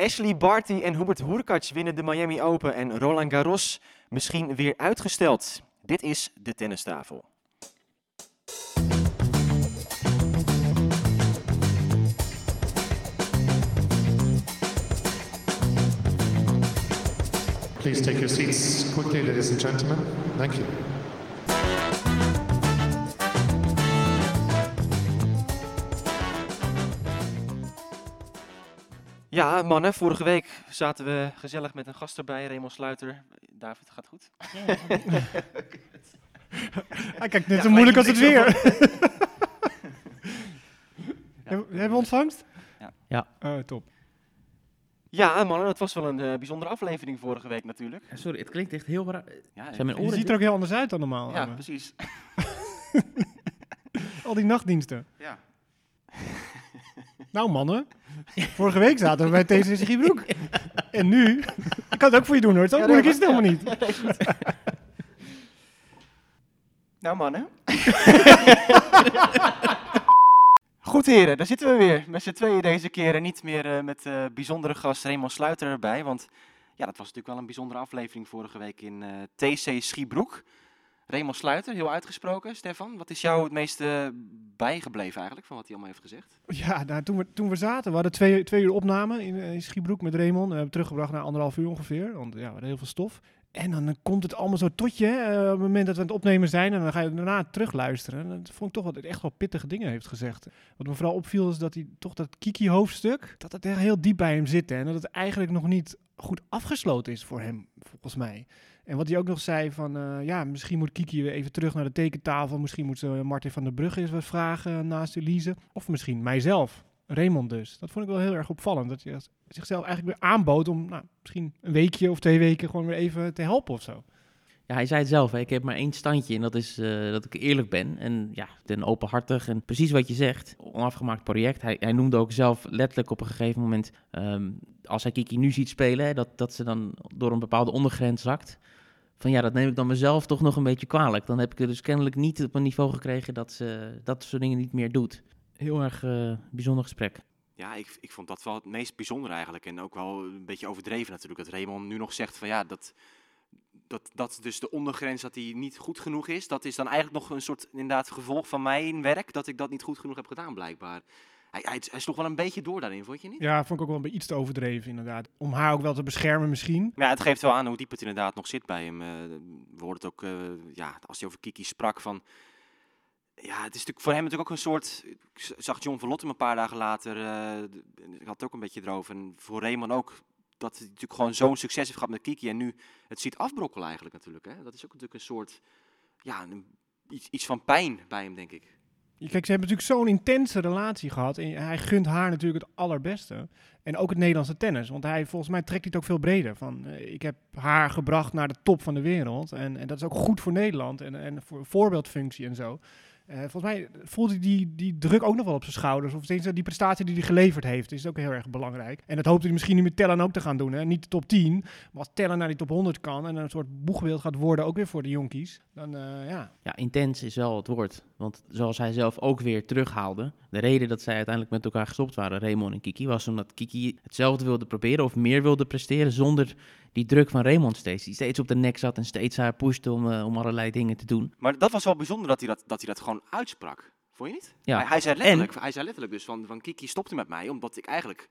Ashley Barty en Hubert Hurkacz winnen de Miami Open en Roland Garros misschien weer uitgesteld. Dit is de tennistafel. Please take your seats quickly, ladies and gentlemen. Thank you. Ja, mannen, vorige week zaten we gezellig met een gast erbij, Raymond Sluiter. David, gaat goed? Hij kijkt net Ja, zo moeilijk als het weer. Hebben hebben we ontvangst? Ja. Ja. Oh, top. Ja, mannen, het was wel een eh, bijzondere aflevering vorige week natuurlijk. Sorry, het klinkt echt heel raar. Ja, Zijn mijn Je oren ziet er ook heel anders uit dan normaal. ja precies. Al die nachtdiensten. Ja. Nou mannen, vorige week zaten we bij TCS Giebroek. En nu, ik kan het ook voor je doen hoor, zo Ja, moeilijk is het helemaal niet. Nou mannen. Goed heren, daar zitten we weer. Met z'n tweeën deze keer en niet meer eh, met eh, bijzondere gast Raymond Sluiter erbij. Want ja, dat was natuurlijk wel een bijzondere aflevering vorige week in eh, TC Schiebroek. Raymond Sluiter, heel uitgesproken. Stefan, wat is jou het meeste bijgebleven eigenlijk van wat hij allemaal heeft gezegd? Ja, nou, toen, we, toen we zaten, we hadden twee, twee uur opname in, eh, in Schiebroek met Raymond. We hebben teruggebracht naar anderhalf uur ongeveer, want ja, we hadden heel veel stof. En dan eh, komt het allemaal zo tot je, hè, op het moment dat we aan het opnemen zijn. En dan ga je daarna terugluisteren. En dat vond ik toch wel dat hij echt wel pittige dingen heeft gezegd. Wat me vooral opviel is dat hij toch dat Kiki-hoofdstuk, dat het echt heel diep bij hem zit. hè. En dat het eigenlijk nog niet goed afgesloten is voor hem, volgens mij. En wat hij ook nog zei van, eh, ja, misschien moet Kiki weer even terug naar de tekentafel. Misschien moet ze Martin van der Brugge eens wat vragen naast Elise. Of misschien mijzelf, Raymond dus. Dat vond ik wel heel erg opvallend. Dat hij zichzelf eigenlijk weer aanbood om nou, misschien een weekje of twee weken gewoon weer even te helpen of zo. Ja, hij zei het zelf, hè, ik heb maar één standje en dat is eh, dat ik eerlijk ben. En ja, ben openhartig en precies wat je zegt, onafgemaakt project. Hij, hij noemde ook zelf letterlijk op een gegeven moment, ehm, als hij Kiki nu ziet spelen, dat, dat ze dan door een bepaalde ondergrens zakt. Van ja, dat neem ik dan mezelf toch nog een beetje kwalijk. Dan heb ik er dus kennelijk niet op een niveau gekregen dat ze dat soort dingen niet meer doet. Heel erg eh, bijzonder gesprek. Ja, ik, ik vond dat wel het meest bijzondere eigenlijk. En ook wel een beetje overdreven natuurlijk. Dat Raymond nu nog zegt van ja, dat, dat, dat dus de ondergrens dat die niet goed genoeg is. Dat is dan eigenlijk nog een soort inderdaad gevolg van mijn werk. Dat ik dat niet goed genoeg heb gedaan blijkbaar. Hij, hij, hij sloeg wel een beetje door daarin, vond je niet? Ja, vond ik ook wel een beetje iets te overdreven inderdaad. Om haar ook wel te beschermen misschien. Maar ja, het geeft wel aan hoe diep het inderdaad nog zit bij hem. Eh, we hoorden het ook, eh, ja, als hij over Kiki sprak van... Ja, het is natuurlijk voor hem natuurlijk ook een soort... Ik zag John Verlotte een paar dagen later, eh, d- ik had het ook een beetje erover. En voor Raymond ook, dat hij natuurlijk gewoon zo'n succes heeft gehad met Kiki. En nu het ziet afbrokkelen eigenlijk natuurlijk. Hè? Dat is ook natuurlijk een soort, ja, een, iets, iets van pijn bij hem, denk ik. Kijk, ze hebben natuurlijk zo'n intense relatie gehad. En hij gunt haar natuurlijk het allerbeste. En ook het Nederlandse tennis. Want hij, volgens mij trekt hij ook veel breder. Van, eh, ik heb haar gebracht naar de top van de wereld. En, en dat is ook goed voor Nederland. En, en voor voorbeeldfunctie en zo. Eh, volgens mij voelt hij die, die druk ook nog wel op zijn schouders. Of die prestatie die hij geleverd heeft, is ook heel erg belangrijk. En dat hoopt hij misschien nu met Tellen ook te gaan doen. Hè? Niet de top 10, maar Tellen naar die top 100 kan en een soort boegbeeld gaat worden, ook weer voor de jonkies. Dan eh, ja, Ja, intens is wel het woord. Want zoals hij zelf ook weer terughaalde. De reden dat zij uiteindelijk met elkaar gestopt waren, Raymond en Kiki, was omdat Kiki hetzelfde wilde proberen of meer wilde presteren zonder die druk van Raymond steeds. Die steeds op de nek zat en steeds haar pushte om, eh, om allerlei dingen te doen. Maar dat was wel bijzonder dat hij dat, dat, hij dat gewoon uitsprak. Vond je niet? Ja. Hij, hij, zei letterlijk, hij zei letterlijk dus van, van Kiki stopte met mij, omdat ik eigenlijk...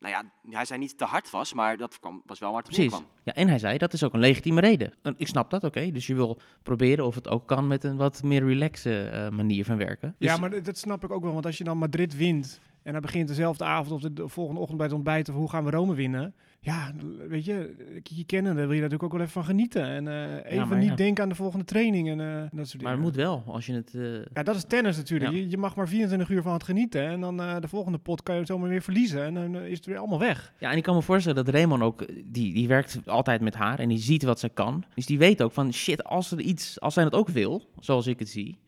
Nou ja, hij zei niet te hard was, maar dat kwam, was wel waar het op Precies. Ja, en hij zei, dat is ook een legitieme reden. En ik snap dat, oké. Dus je wil proberen of het ook kan met een wat meer relaxe eh, manier van werken. Dus Ja, maar dat- snap ik ook wel. Want als je dan Madrid wint en dan begint dezelfde avond of de, de volgende ochtend bij het ontbijt of hoe gaan we Rome winnen. Ja, weet je, je kennen, daar wil je natuurlijk ook wel even van genieten. En eh, even maar niet ja. denken aan de volgende training en eh, dat soort dingen. Maar het moet wel, als je het... eh, Ja, dat is tennis natuurlijk. Ja. Je, je mag maar 24 uur van het genieten. En dan de volgende pot kan je het zomaar weer verliezen. En dan is het weer allemaal weg. Ja, en ik kan me voorstellen dat Raymond ook, die, die werkt altijd met haar en die ziet wat ze kan. Dus die weet ook van, shit, als, er iets, als zij het ook wil, zoals ik het zie,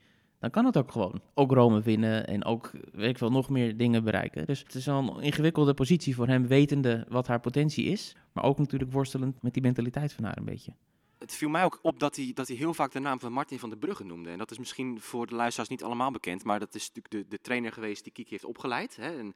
dan kan het ook gewoon. Ook Rome winnen en ook, weet ik veel, nog meer dingen bereiken. Dus het is wel een ingewikkelde positie voor hem, wetende wat haar potentie is. Maar ook natuurlijk worstelend met die mentaliteit van haar een beetje. Het viel mij ook op dat hij, dat hij heel vaak de naam van Martin van der Brugge noemde. En dat is misschien voor de luisteraars niet allemaal bekend, maar dat is natuurlijk de, de trainer geweest die Kiki heeft opgeleid. Hè? En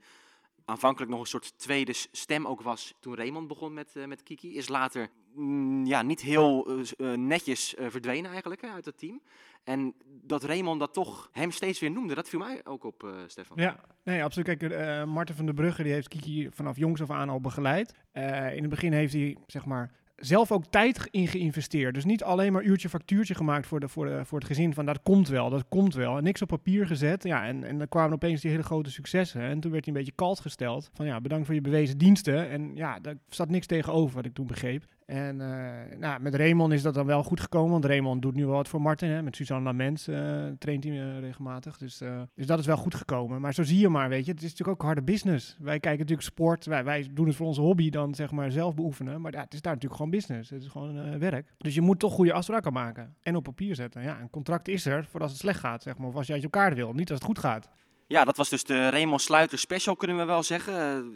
aanvankelijk nog een soort tweede stem ook was toen Raymond begon met, eh, met Kiki. Is later mm, ja, niet heel eh, eh, netjes verdwenen eigenlijk uit het team. En dat Raymond dat toch hem steeds weer noemde, dat viel mij ook op, Stefan. Ja, nee, absoluut. Kijk, eh Marten van der Brugge die heeft Kiki vanaf jongs af aan al begeleid. In het begin heeft hij, zeg maar, zelf ook tijd in geïnvesteerd. Dus niet alleen maar uurtje factuurtje gemaakt voor, de, voor, de, voor het gezin van dat komt wel, dat komt wel. En niks op papier gezet. Ja, en, en dan kwamen opeens die hele grote successen. En toen werd hij een beetje kalt gesteld. Van ja, bedankt voor je bewezen diensten. En ja, daar zat niks tegenover wat ik toen begreep. En eh, nou, met Raymond is dat dan wel goed gekomen. Want Raymond doet nu wel wat voor Martin. Hè? Met Suzanne Lamens eh traint hij eh, regelmatig. Dus, dus dat is wel goed gekomen. Maar zo zie je maar, weet je. Het is natuurlijk ook harde business. Wij kijken natuurlijk sport. Wij, doen het voor onze hobby dan zeg maar zelf beoefenen. Maar ja, het is daar natuurlijk gewoon business. Het is gewoon werk. Dus je moet toch goede afspraken maken. En op papier zetten. Ja, een contract is er voor als het slecht gaat, zeg maar. Of als je uit elkaar wil. Niet als het goed gaat. Ja, dat was dus de Raymond Sluiter special, kunnen we wel zeggen.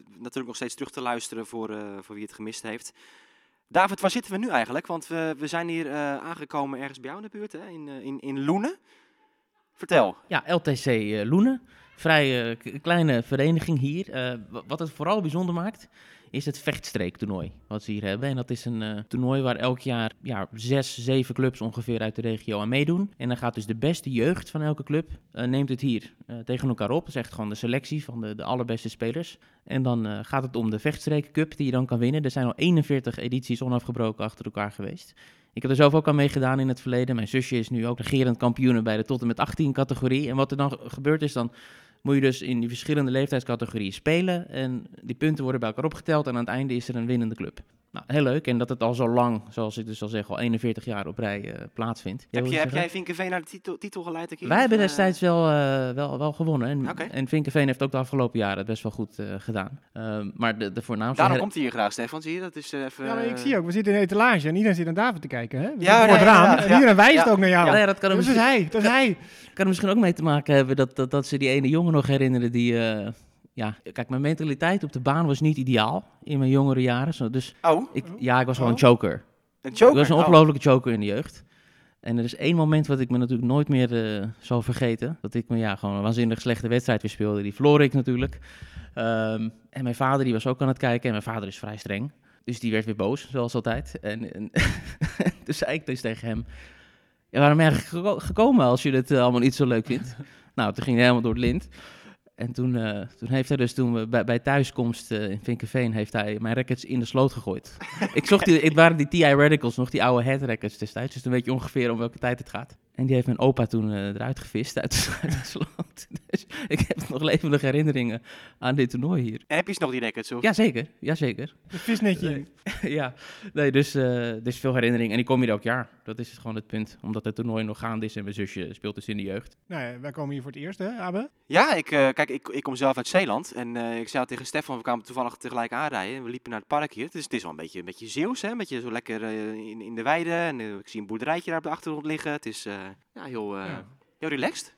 Natuurlijk nog steeds terug te luisteren voor, voor wie het gemist heeft. David, waar zitten we nu eigenlijk? Want we, we zijn hier eh, aangekomen ergens bij jou in de buurt, hè? In, eh, in, in Loenen. Vertel. Ja, LTC eh, Loenen. Vrij eh, kleine vereniging hier. Eh, wa- wat het vooral bijzonder maakt, is het vechtstreektoernooi wat ze hier hebben. En dat is een eh, toernooi waar elk jaar ja, zes, zeven clubs ongeveer uit de regio aan meedoen. En dan gaat dus de beste jeugd van elke club, neemt het hier tegen elkaar op. Dat is echt gewoon de selectie van de, de allerbeste spelers. En dan gaat het om de vechtstreek cup die je dan kan winnen. Er zijn al 41 edities onafgebroken achter elkaar geweest. Ik heb er zelf ook aan meegedaan in het verleden. Mijn zusje is nu ook regerend kampioen bij de tot en met 18 categorie. En wat er dan ge- gebeurt is, dan moet je dus in die verschillende leeftijdscategorieën spelen. En die punten worden bij elkaar opgeteld en aan het einde is er een winnende club. Nou, heel leuk. En dat het al zo lang, zoals ik dus al zeg, al 41 jaar op rij eh, plaatsvindt. Heb, je, heb jij Vinkenveen naar de titel, titel geleid? een keer? Wij hebben Of, eh, destijds wel, eh, wel, wel gewonnen. En, en Vinkenveen heeft ook de afgelopen jaren het best wel goed eh, gedaan. Ehm, maar de, de voornaamste... Daarom her- komt hij hier graag, Stefan. Zie je? Dat is even... Ja, ik zie ook, we zitten in een etalage en iedereen zit naar David te kijken. Hè? We Ja, nee, het raam. En ja. iedereen wijst Ja. ook naar jou. Ja, ja, dat kan er dat is misschien, hij, dat is hij. kan er misschien ook mee te maken hebben dat, dat, dat ze die ene jongen nog herinneren die... ja, kijk, mijn mentaliteit op de baan was niet ideaal in mijn jongere jaren. Zo, dus Oh, ik, ja, ik was gewoon Oh. een choker. een joker. Ik was een Oh. ongelofelijke choker in de jeugd. En er is één moment wat ik me natuurlijk nooit meer eh, zal vergeten. Dat ik me ja, gewoon een waanzinnig slechte wedstrijd weer speelde. Die verloor ik natuurlijk. Ehm, en mijn vader die was ook aan het kijken. En mijn vader is vrij streng. Dus die werd weer boos, zoals altijd. En, en toen zei ik dus tegen hem... Ja, waarom ben je eigenlijk geko- gekomen als je het eh, allemaal niet zo leuk vindt? nou, toen ging hij helemaal door het lint. En toen, eh, toen heeft hij dus, toen we bij, bij thuiskomst eh, in Vinkenveen, heeft hij mijn rackets in de sloot gegooid. ik zocht die, het waren die TI Radicals, nog die oude head rackets destijds. Dus dan weet je ongeveer om welke tijd het gaat. En die heeft mijn opa toen eh, eruit gevist uit, uit de sloot. Dus ik heb nog levendige herinneringen aan dit toernooi hier. En heb je ze nog die records? Of? Jazeker, jazeker. Een visnetje. in. ja, nee, dus eh er is veel herinnering. En die kom hier elk jaar. Dat is gewoon het punt. Omdat het toernooi nog gaande is en mijn zusje speelt dus in de jeugd. Nou ja, wij komen hier voor het eerst, hè, Abe? Ja, ik, eh, kijk, ik, ik kom zelf uit Zeeland. En eh, ik zei tegen Stefan, we kwamen toevallig tegelijk aanrijden. En we liepen naar het park hier. Het is, het is wel een beetje, een beetje Zeeuws, hè? Een beetje zo lekker in, in de weide. En ik zie een boerderijtje daar op de achtergrond liggen. Het is eh, ja, heel, eh, Ja. heel relaxed.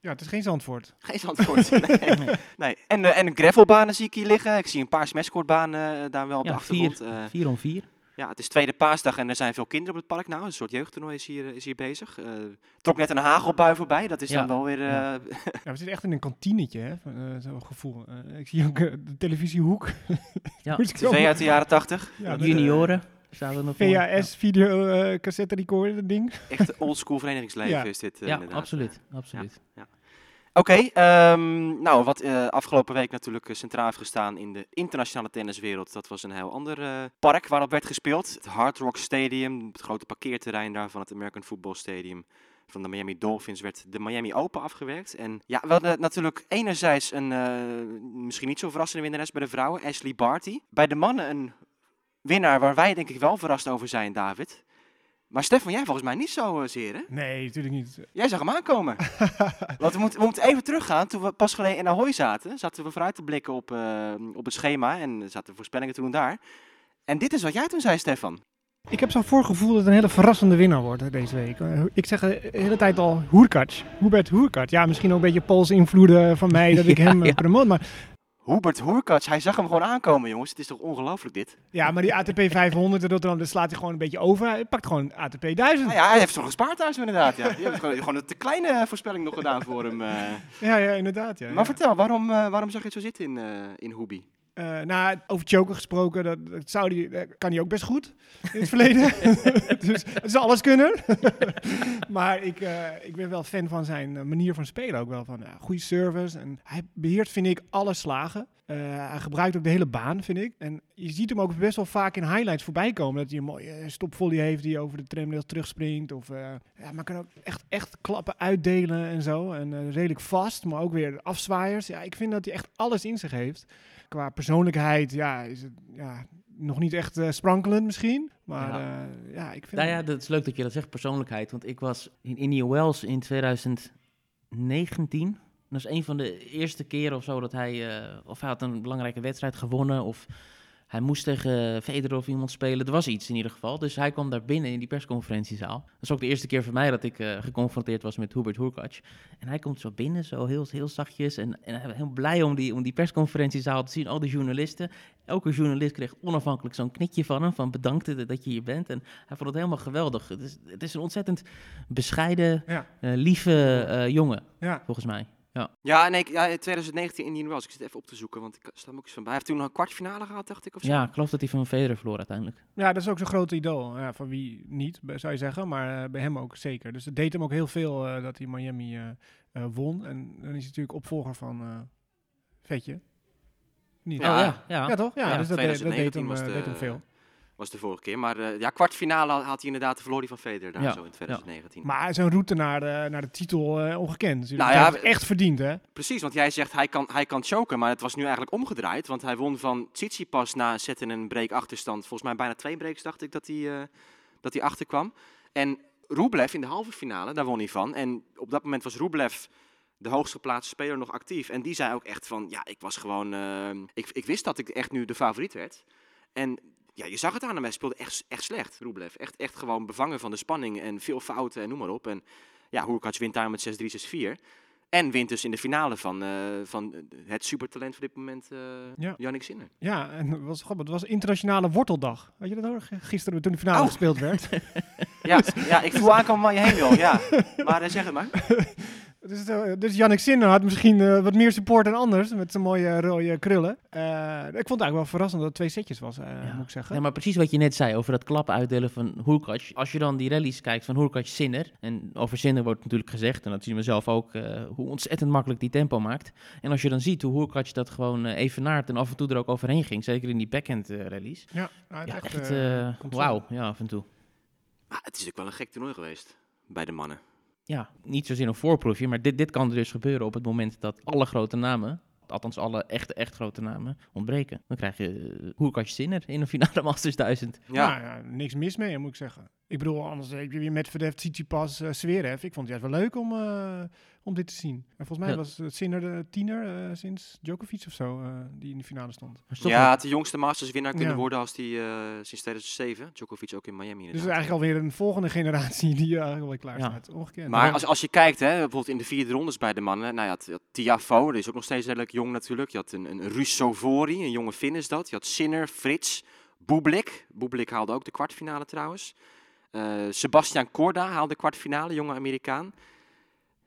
Ja, het is geen Zandvoort. Geen antwoord. nee. nee. En, eh, en gravelbanen zie ik hier liggen. Ik zie een paar smashcourtbanen eh, daar wel op de achtergrond. vier, Eh, vier om vier. ja, het is tweede paasdag en er zijn veel kinderen op het park nou. Een soort jeugdtoernooi is hier, is hier bezig. Eh trok net een hagelbui voorbij. Dat is Ja. dan wel weer... eh, Ja. Ja, we zitten echt in een kantinetje, hè? eh, Zo'n gevoel. Eh, ik zie ook eh, de televisiehoek. Ja, TV uit de jaren tachtig. Junioren. Zaten er nog voor. VHS, video, eh, cassette recorder, ding. Echt oldschool verenigingsleven Ja. is dit eh, Ja, inderdaad. absoluut. absoluut. Oké, ehm, nou wat eh, afgelopen week natuurlijk centraal heeft gestaan in de internationale tenniswereld. Dat was een heel ander eh, park waarop werd gespeeld. Het Hard Rock Stadium, het grote parkeerterrein daar van het American Football Stadium van de Miami Dolphins werd de Miami Open afgewerkt. En ja, we hadden natuurlijk enerzijds een eh, misschien niet zo verrassende winnares bij de vrouwen, Ashley Barty. Bij de mannen een winnaar waar wij denk ik wel verrast over zijn, David. Maar Stefan, jij volgens mij niet zo eh, zeer, hè? Nee, natuurlijk niet. Jij zag hem aankomen. Want we moeten, we moeten even teruggaan. Toen we pas geleden in Ahoy zaten, zaten we vooruit te blikken op, eh, op het schema. En zaten voorspellingen te doen daar. En dit is wat jij toen zei, Stefan. Ik heb zo'n voorgevoel dat het een hele verrassende winnaar wordt deze week. Eh, Ik zeg de hele tijd al Hoerkac. Hubert Hoerkac. Ja, misschien ook een beetje Pools invloeden van mij dat ik Ja, hem ja. promoot. Maar Hubert Hurkacz, hij zag hem gewoon aankomen, jongens. Het is toch ongelooflijk dit? Ja, maar die ATP 500 in Rotterdam, daar slaat hij gewoon een beetje over. Hij pakt gewoon ATP 1000. Nou ja, hij heeft toch gespaard thuis inderdaad. Ja. Je hebt gewoon, gewoon een te kleine voorspelling nog gedaan voor hem. eh. Ja, ja, inderdaad. Ja, Maar ja. vertel, waarom, eh, waarom zag je het zo zitten in, eh in Hubi? Eh, nou, over choker gesproken, dat, dat zou die, dat kan hij ook best goed in het verleden. dus het is alles kunnen. maar ik, eh, ik ben wel fan van zijn eh, manier van spelen ook wel. Van goede service. En hij beheert, vind ik, alle slagen. Hij gebruikt ook de hele baan, vind ik. En je ziet hem ook best wel vaak in highlights voorbij komen. Dat hij een mooie stopvolley heeft die over de tramrails terugspringt. Of, ja, maar kan ook echt, echt klappen uitdelen en zo. En redelijk vast, maar ook weer afzwaaiers. Ja, ik vind dat hij echt alles in zich heeft. Qua persoonlijkheid, ja, is het ja, nog niet echt eh, sprankelend misschien. Maar Ja. ja, ja ik vind Nou ja, dat is leuk dat je dat zegt, persoonlijkheid. Want ik was in Indian Wells in 2019. Dat is een van de eerste keren of zo dat hij... eh, of hij had een belangrijke wedstrijd gewonnen... of hij moest tegen Federer of iemand spelen. Er was iets in ieder geval. Dus hij kwam daar binnen in die persconferentiezaal. Dat is ook de eerste keer voor mij dat ik eh, geconfronteerd was met Hubert Hurkacz. En hij komt zo binnen, zo heel, heel zachtjes. En, en heel blij om die, om die persconferentiezaal te zien. Al die journalisten. Elke journalist kreeg onafhankelijk zo'n knikje van hem. Van bedankt dat- je hier bent. En hij vond het helemaal geweldig. Het is, het is een ontzettend bescheiden, Ja. eh, lieve eh, jongen, Ja, volgens mij. Ja, nee, ik- ja, in 2019 Indian Wells. Ik zit even op te zoeken, want ik sta hem ook eens van bij. Hij heeft toen nog een kwartfinale gehad, dacht ik, of zo. Ja, ik geloof dat hij van Federer verloor uiteindelijk. ja, dat is ook zo'n groot idool. Ja, van wie niet, zou je zeggen. Maar eh, bij hem ook zeker. Dus het deed hem ook heel veel eh, dat hij Miami eh, eh, won. En dan is hij natuurlijk opvolger van eh, Vetje. Niet? Ja. Oh, ja, ja. Ja, toch? Ja, Ja, dus dat, deed- dat deed 2019 hem, eh, deed hem veel. Was de vorige keer. Maar eh, ja, kwartfinale had hij inderdaad de verloor die van Federer daar Ja, zo in 2019. Maar zijn route naar de, naar de titel eh, ongekend. natuurlijk. Nou ja, echt verdiend, hè? Precies, want jij zegt hij kan, hij kan choken, maar het was nu eigenlijk omgedraaid. Want hij won van Tsitsipas na een set en een break achterstand. Volgens mij bijna twee breaks dacht ik dat hij, eh, dat hij achterkwam. En Rublev in de halve finale, daar won hij van. En op dat moment was Rublev de hoogst geplaatste speler nog actief. En die zei ook echt van, ja, ik was gewoon... ik, ik wist dat ik echt nu de favoriet werd. En ja, je zag het aan hem, hij speelde echt, echt slecht, Rublev. Echt, echt gewoon bevangen van de spanning en veel fouten en noem maar op. En ja, Hurkacz wint daar met 6-3, 6-4. En wint dus in de finale van, eh, van het supertalent voor dit moment, eh Ja. Yannick Sinner. Ja, en het was, grappig, het was internationale worteldag. Weet je dat hoor? Gisteren toen de finale Oh. gespeeld werd. Ja, ja ik voel aankomen waar je heen wil, ja. Maar eh, zeg het maar. Dus, eh, dus Jannik Sinner had misschien eh, wat meer support dan anders. Met zijn mooie rode krullen. Eh, ik vond het eigenlijk wel verrassend dat het twee setjes was, eh, Ja. moet ik zeggen. Ja, maar precies wat je net zei over dat klappen uitdelen van Hurkacz. Als je dan die rallies kijkt van Hurkacz Sinner. En over Sinner wordt natuurlijk gezegd, en dat zien we zelf ook, eh, hoe ontzettend makkelijk die tempo maakt. En als je dan ziet hoe Hurkacz dat gewoon eh, evenaart en af en toe er ook overheen ging. Zeker in die backhand eh, rallies. ja, had Ja, echt, eh, eh, wauw. Ja, af en toe. Maar het is natuurlijk wel een gek toernooi geweest bij de mannen. Ja, niet zozeer een voorproefje, maar dit, dit kan er dus gebeuren op het moment dat alle grote namen, althans alle echte, echt grote namen, ontbreken. Dan krijg je uh, Hurkacz Sinner in een finale Masters 1000. Ja, Nou ja, niks mis mee, moet ik zeggen. Ik bedoel, anders heb je weer met Verdef, Tsitsipas, uh, Zverev. Ik vond het juist wel leuk om, uh, om dit te zien. En volgens mij Ja. was het Sinner de tiener uh, sinds Djokovic of zo, uh, die in de finale stond. Ja het de jongste Masters winnaar kunnen Ja. worden als die eh, sinds 2007. Djokovic ook in Miami Dus inderdaad. het is eigenlijk alweer een volgende generatie die uh, eigenlijk wel klaar Ja. staat. Ongekend. Maar als, als je kijkt, hè, bijvoorbeeld in de vierde rondes bij de mannen. Nou ja, had Tiafo, die is ook nog steeds redelijk jong natuurlijk. Je had een, een Rusovori, een jonge Finn is dat. Je had Sinner, Frits, Bublik. Bublik haalde ook de kwartfinale trouwens. Eh, Sebastian Corda haalde de kwartfinale, jonge Amerikaan.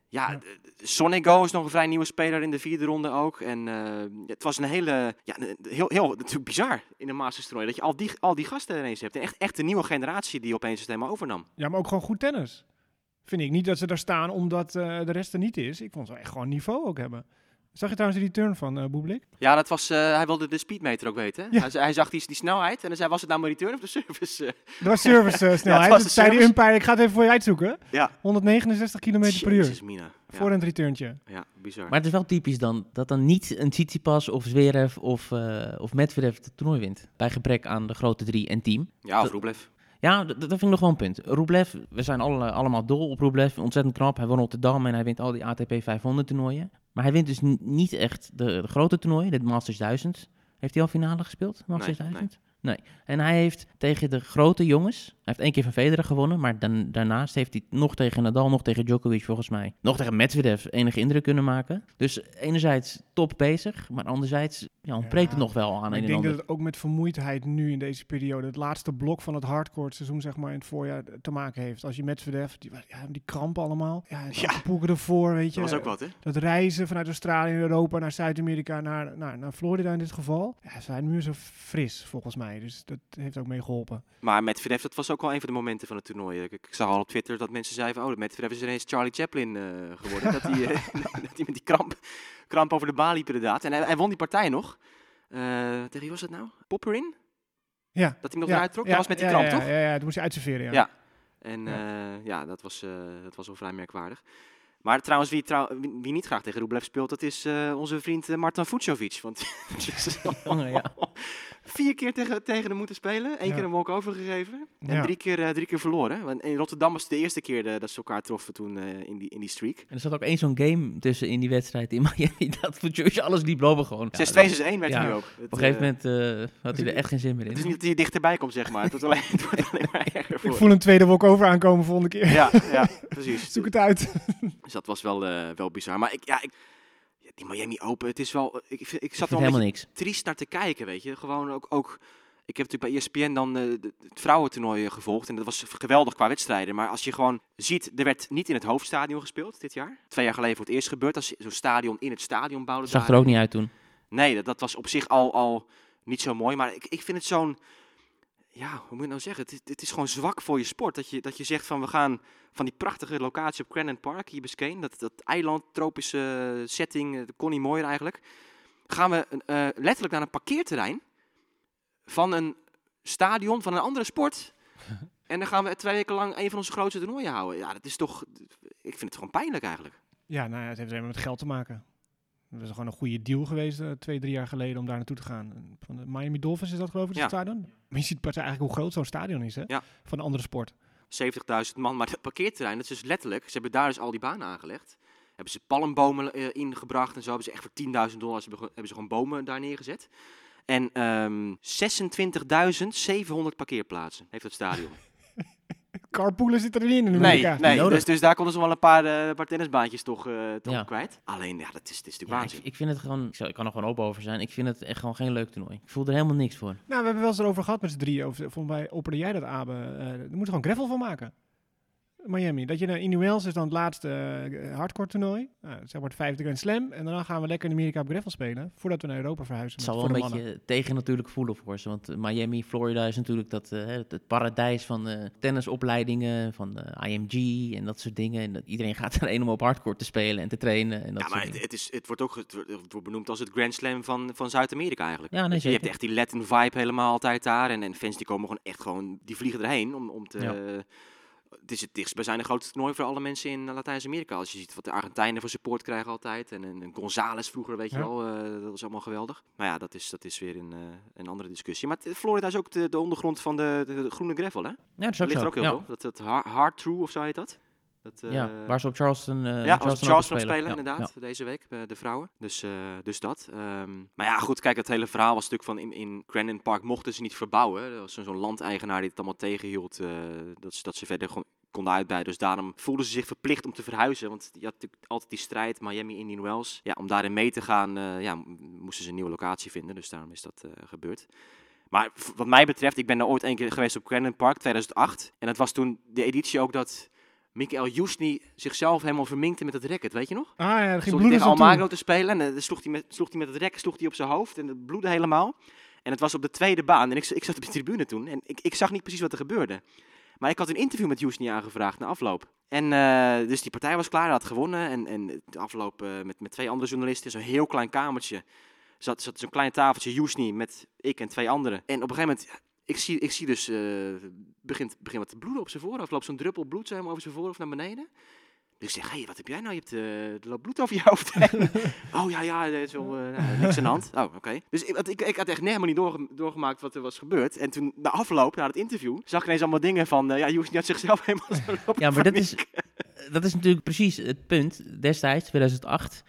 Ja, d- Sonego is nog een vrij nieuwe speler in de vierde ronde ook. En eh, het was een hele, ja, heel, heel natuurlijk bizar in een Masters toernooi. Dat je al die, al die gasten ineens hebt. En echt, echt een nieuwe generatie die opeens het helemaal overnam. Ja, maar ook gewoon goed tennis. Vind ik niet dat ze daar staan omdat uh, de rest er niet is. Ik vond ze echt gewoon niveau ook hebben. Zag je trouwens die turn van uh, Bublik? Ja, dat was, uh, hij wilde de speedmeter ook weten. Ja. Hij, hij, zag die, die snelheid en hij zei, was het nou mijn return of de service? Uh, Dat was service uh, snelheid. Ja, het was dat de zei die service. umpire, ik ga het even voor je uitzoeken. ja. 169 km per uur. Jezus, Mina. Ja, Voor een returntje. ja, bizar. Maar het is wel typisch dan dat dan niet een Tsitsipas of Zverev of, eh of Medvedev het toernooi wint. Bij gebrek aan de grote drie en team. ja, of dat- Rublev. Ja, dat vind ik nog wel een punt. Rublev, we zijn alle, allemaal dol op Rublev. Ontzettend knap. Hij won Rotterdam en hij wint al die ATP 500 toernooien. Maar hij wint dus niet echt de, de grote toernooien, de Masters 1000. Heeft hij al finale gespeeld? Masters Nee, 1000? En hij heeft tegen de grote jongens, hij heeft één keer van Federer gewonnen, maar dan, daarnaast heeft hij nog tegen Nadal, nog tegen Djokovic volgens mij, nog tegen Medvedev enige indruk kunnen maken. Dus enerzijds top bezig, maar anderzijds ja, ontbreekt het nog wel aan een ik en denk dat het ook met vermoeidheid nu in deze periode, het laatste blok van het hardcore seizoen, zeg maar, in het voorjaar te maken heeft. Als je Medvedev, die, ja, die krampen allemaal. Ja, Ja. Acapulco ervoor, weet je. Dat was ook wat, hè? Dat reizen vanuit Australië en Europa naar Zuid-Amerika, naar, naar, naar Florida in dit geval. Ja, zijn nu zo fris, volgens mij. Dus dat heeft ook mee geholpen. Maar Medvedev, dat was ook wel een van de momenten van het toernooi. Ik, ik zag al op Twitter dat mensen zeiden van, oh, Medvedev is ineens Charlie Chaplin eh, geworden. dat, hij, eh, dat hij met die kramp, kramp over de baan liep inderdaad. En hij, hij won die partij nog. Eh, tegen wie was het nou? Popperin? Ja. Dat hij hem nog ja, eruit trok? ja, dat was met die ja, kramp, ja, toch? Ja, ja, toen moest je uitserveren, ja. Ja. En Ja. dat, was, eh, dat was wel vrij merkwaardig. Maar trouwens, wie, trouw, wie, wie niet graag tegen Rublev speelt, dat is eh, onze vriend uh, Martin Fucsovic. Want ja. Vier keer tegen, tegen hem moeten spelen. Eén Ja. keer een walk-over gegeven. En Ja. drie, keer, eh, drie keer verloren. Want in Rotterdam was het de eerste keer eh, dat ze elkaar troffen toen eh, in, die, in die streak. En er zat ook één zo'n game tussen in die wedstrijd in Miami, dat Future alles liep lopen gewoon. Ja, 6-2, dat- 6-1 werd Ja. hij nu ook. Het, Op een gegeven moment eh, had hij er echt geen zin meer in. Het is niet dat hij dichterbij komt, zeg maar. Het wordt alleen, het wordt alleen maar erger Ik voor voel een tweede walk-over aankomen volgende keer. Ja, ja, precies. Zoek het uit. Dus dat was wel, eh, wel bizar. Maar ik, ja, ik, die Miami Open, het is wel... Ik, ik, ik zat er wel helemaal niks. triest naar te kijken, weet je. Gewoon ook... ook ik heb natuurlijk bij ESPN dan eh, het vrouwentoernooi eh, gevolgd. En dat was geweldig qua wedstrijden. Maar als je gewoon ziet, er werd niet in het hoofdstadion gespeeld dit jaar. Twee jaar geleden voor het eerst gebeurd. Als zo'n stadion in het stadion bouwde. Zag daar. er ook niet uit toen. Nee, dat, dat was op zich al, al niet zo mooi. Maar ik, ik vind het zo'n... Ja, hoe moet je nou zeggen? Het, is- het is gewoon zwak voor je sport. Dat je, dat je zegt van we gaan van die prachtige locatie op Cranon Park, hier Biscayne. Dat, dat eiland, tropische eh, setting, eh, dat kon niet mooier eigenlijk. Gaan we eh, letterlijk naar een parkeerterrein van een stadion van een andere sport. en dan gaan we twee weken lang een van onze grootste toernooien houden. Ja, dat is toch... Ik vind het gewoon pijnlijk eigenlijk. Ja, nou ja, het heeft helemaal met geld te maken. Dat is gewoon een goede deal geweest eh, twee, drie jaar geleden om daar naartoe te gaan. Van de Miami Dolphins is dat geloof ik, het Ja. stadion? Maar je ziet pas eigenlijk hoe groot zo'n stadion is, hè? Ja. Van een andere sport. 70.000 man, maar dat parkeerterrein, dat is dus letterlijk, ze hebben daar dus al die banen aangelegd. Hebben ze palmbomen eh, ingebracht en zo, hebben ze echt voor 10.000 dollar hebben, hebben ze gewoon bomen daar neergezet. En ehm 26.700 parkeerplaatsen heeft het stadion. Carpoolen zit erin in nee, Amerika. nee dus, dus daar konden ze wel een paar, eh, paar tennisbaantjes toch, eh, toch Ja. kwijt. Alleen, ja, dat is, dat is natuurlijk Ja, waanzin. ik vind het gewoon, ik, zou- ik kan er gewoon open over zijn. Ik vind het echt gewoon geen leuk toernooi. Ik voel er helemaal niks voor. Nou, we hebben wel eens erover gehad met z'n drieën. Of, volgens mij opperde jij dat, Abe. Eh er moet gewoon gravel van maken. Miami. Dat je naar Indian Wells is dan het laatste eh, hardcore toernooi. Nou, zeg maar het vijfde Grand Slam. En daarna gaan we lekker in Amerika op gravel spelen. Voordat we naar Europa verhuizen. Het met- zal wel voor een de mannen. beetje tegen natuurlijk voelen voor ze. Want eh, Miami, Florida is natuurlijk dat, eh, het, het paradijs van eh, tennisopleidingen, van de IMG en dat soort dingen. En dat, iedereen gaat erheen om op hardcore te spelen en te trainen. En dat Ja, soort maar het, is, het wordt ook het wordt, benoemd als het Grand Slam van, van Zuid-Amerika eigenlijk. Ja, nee, Weet je, hebt echt die Latin vibe helemaal altijd daar. En, en fans die komen gewoon echt gewoon, die vliegen erheen om, om te... Ja. Het is het dichtstbijzijnde grootste toernooi voor alle mensen in eh, Latijns-Amerika. Als je ziet wat de Argentijnen voor support krijgen altijd. En, en, en González vroeger, weet je wel. eh, dat was allemaal geweldig. Maar ja, dat is, dat is weer een, eh, een andere discussie. Maar Florida is ook de, de ondergrond van de, de, de groene gravel, hè? Ja, dat is ook ligt er ook heel ja. veel. Dat, dat Har- Hard True of zo heet dat. Dat eh, ja, waar ze op Charleston, eh ja, Charleston Charles Open van spelen, Ja, inderdaad, ja. deze week, eh, de vrouwen. Dus, dus dat. Ehm, maar ja, goed, kijk, het hele verhaal was natuurlijk van in, in Crandon Park mochten ze niet verbouwen. Er was zo'n landeigenaar die het allemaal tegenhield, dat, ze, dat ze verder gewoon konden uitbreiden. Dus daarom voelden ze zich verplicht om te verhuizen. Want je had natuurlijk altijd die strijd, Miami, Indian Wells. Ja, om daarin mee te gaan, ja, moesten ze een nieuwe locatie vinden. Dus daarom is dat gebeurd. Maar wat mij betreft, ik ben er ooit één keer geweest op Crandon Park, 2008. En dat was toen de editie ook dat Mikael Jusni zichzelf helemaal verminkte met het racket, weet je nog? Ah ja, er ging tegen. Almagro te spelen en dan sloeg hij met, sloeg hij met het rek sloeg hij op zijn hoofd en het bloedde helemaal. En het was op de tweede baan en ik, ik zat op de tribune toen en ik, ik zag niet precies wat er gebeurde. Maar ik had een interview met Jusni aangevraagd na afloop. En eh, dus die partij was klaar, hij had gewonnen. En, en de afloop eh, met, met twee andere journalisten, zo'n heel klein kamertje. Zat, zat zo'n klein tafeltje, Jusni, met ik en twee anderen. En op een gegeven moment, ik zie, ik zie dus, eh begint, begint wat te bloeden op zijn voorhoofd. Loopt zo'n druppel bloed zo helemaal over zijn voorhoofd naar beneden. Dus ik zeg, hé, hey, wat heb jij nou? Je hebt eh, er loopt bloed over je hoofd. oh ja, ja, is wel eh, nou, niks aan de hand. Oh, oké. Dus ik, ik, ik had echt helemaal niet doorge- doorgemaakt wat er was gebeurd. En toen, na afloop, na het interview, zag ik ineens allemaal dingen van, ja, Joes had zichzelf helemaal zo Ja, maar dat is, dat is natuurlijk precies het punt. Destijds, 2008,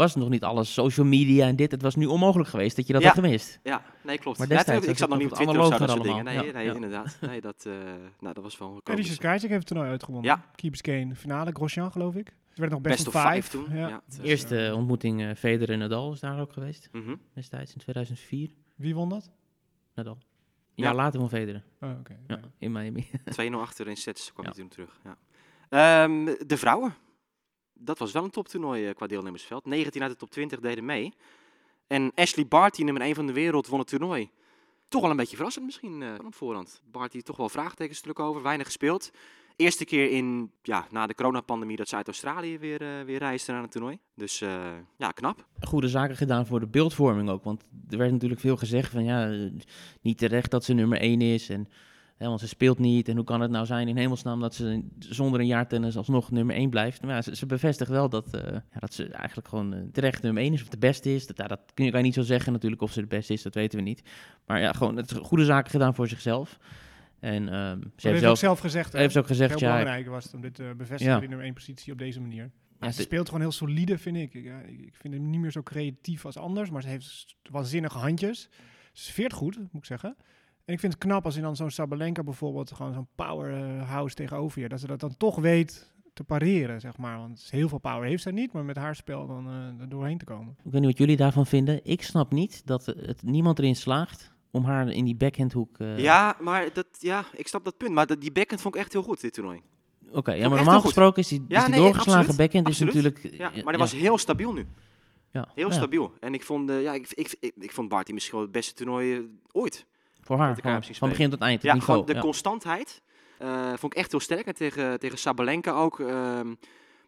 was nog niet alles social media en dit. Het was nu onmogelijk geweest dat je dat Ja. had gemist. Ja, nee, klopt. Maar Ja, destijds ik zat nog niet op Twitter of zo, wat dat soort dingen. Nee, allemaal. nee Ja, inderdaad. Nee, dat, eh, nou, dat was wel komisch. Skycek heeft het toernooi uitgewonnen. Ja. Keepers Kane, finale, Grosjean geloof ik. Het werd nog best, Best of five toen. Ja. Dus, Eerste ontmoeting eh Federer en Nadal is daar ook geweest. mhm. Destijds in 2004. Wie won dat? Nadal. Een Ja. jaar later van Federer. Oh, oké. Ja, ja. in Miami. 2-0 achter in sets kwam Ja. hij toen terug. Ja. Ehm, de vrouwen. Dat was wel een toptoernooi eh, qua deelnemersveld. 19 uit de top 20 deden mee. En Ashley Barty, nummer 1 van de wereld, won het toernooi. Toch wel een beetje verrassend misschien eh, op voorhand. Barty toch wel vraagtekens natuurlijk over, weinig gespeeld. Eerste keer in, ja, na de coronapandemie dat ze uit Australië weer, eh, weer reisde naar het toernooi. Dus ja, knap. Goede zaken gedaan voor de beeldvorming ook. Want er werd natuurlijk veel gezegd van ja, niet terecht dat ze nummer 1 is. En, hè, want ze speelt niet. En hoe kan het nou zijn in hemelsnaam dat ze zonder een jaar tennis alsnog nummer 1 blijft. Maar ja, ze, ze bevestigt wel dat, eh, ja, dat ze eigenlijk gewoon eh, terecht nummer 1 is. Of de beste is. Dat, ja, dat kun je, niet zo zeggen natuurlijk of ze de beste is. Dat weten we niet. Maar ja, gewoon het, goede zaken gedaan voor zichzelf. En ehm, ze heeft heeft ook zelf, zelf gezegd. heeft ze ook gezegd, heel ja, belangrijk was het om dit te bevestigen Ja. in nummer 1 positie op deze manier. Ja, ze speelt gewoon heel solide, vind ik. Ik, ik. vind hem niet meer zo creatief als anders, maar ze heeft waanzinnige handjes. Ze veert goed, moet ik zeggen. En ik vind het knap als je dan zo'n Sabalenka bijvoorbeeld, gewoon zo'n powerhouse tegenover je, dat ze dat dan toch weet te pareren, zeg maar. Want heel veel power heeft ze niet, maar met haar spel dan eh, er doorheen te komen. Ik weet niet wat jullie daarvan vinden. Ik snap niet dat het niemand erin slaagt om haar in die backhandhoek... eh, Ja, maar dat, ja, ik snap dat punt. Maar dat, die backhand vond ik echt heel goed, dit toernooi. Oké, ja, maar normaal goed. gesproken is die, Ja, is die nee, doorgeslagen absoluut. backhand is natuurlijk... Ja, eh, maar dat was heel stabiel nu. ja, Heel ja, stabiel. En ik vond, eh, ja, ik, ik, ik, ik vond Barty misschien wel het beste toernooi eh, ooit. Voor haar, van begin tot eind, Ja, niveau. de ja. constantheid eh, vond ik echt heel sterk. En tegen, tegen Sabalenka ook. ehm,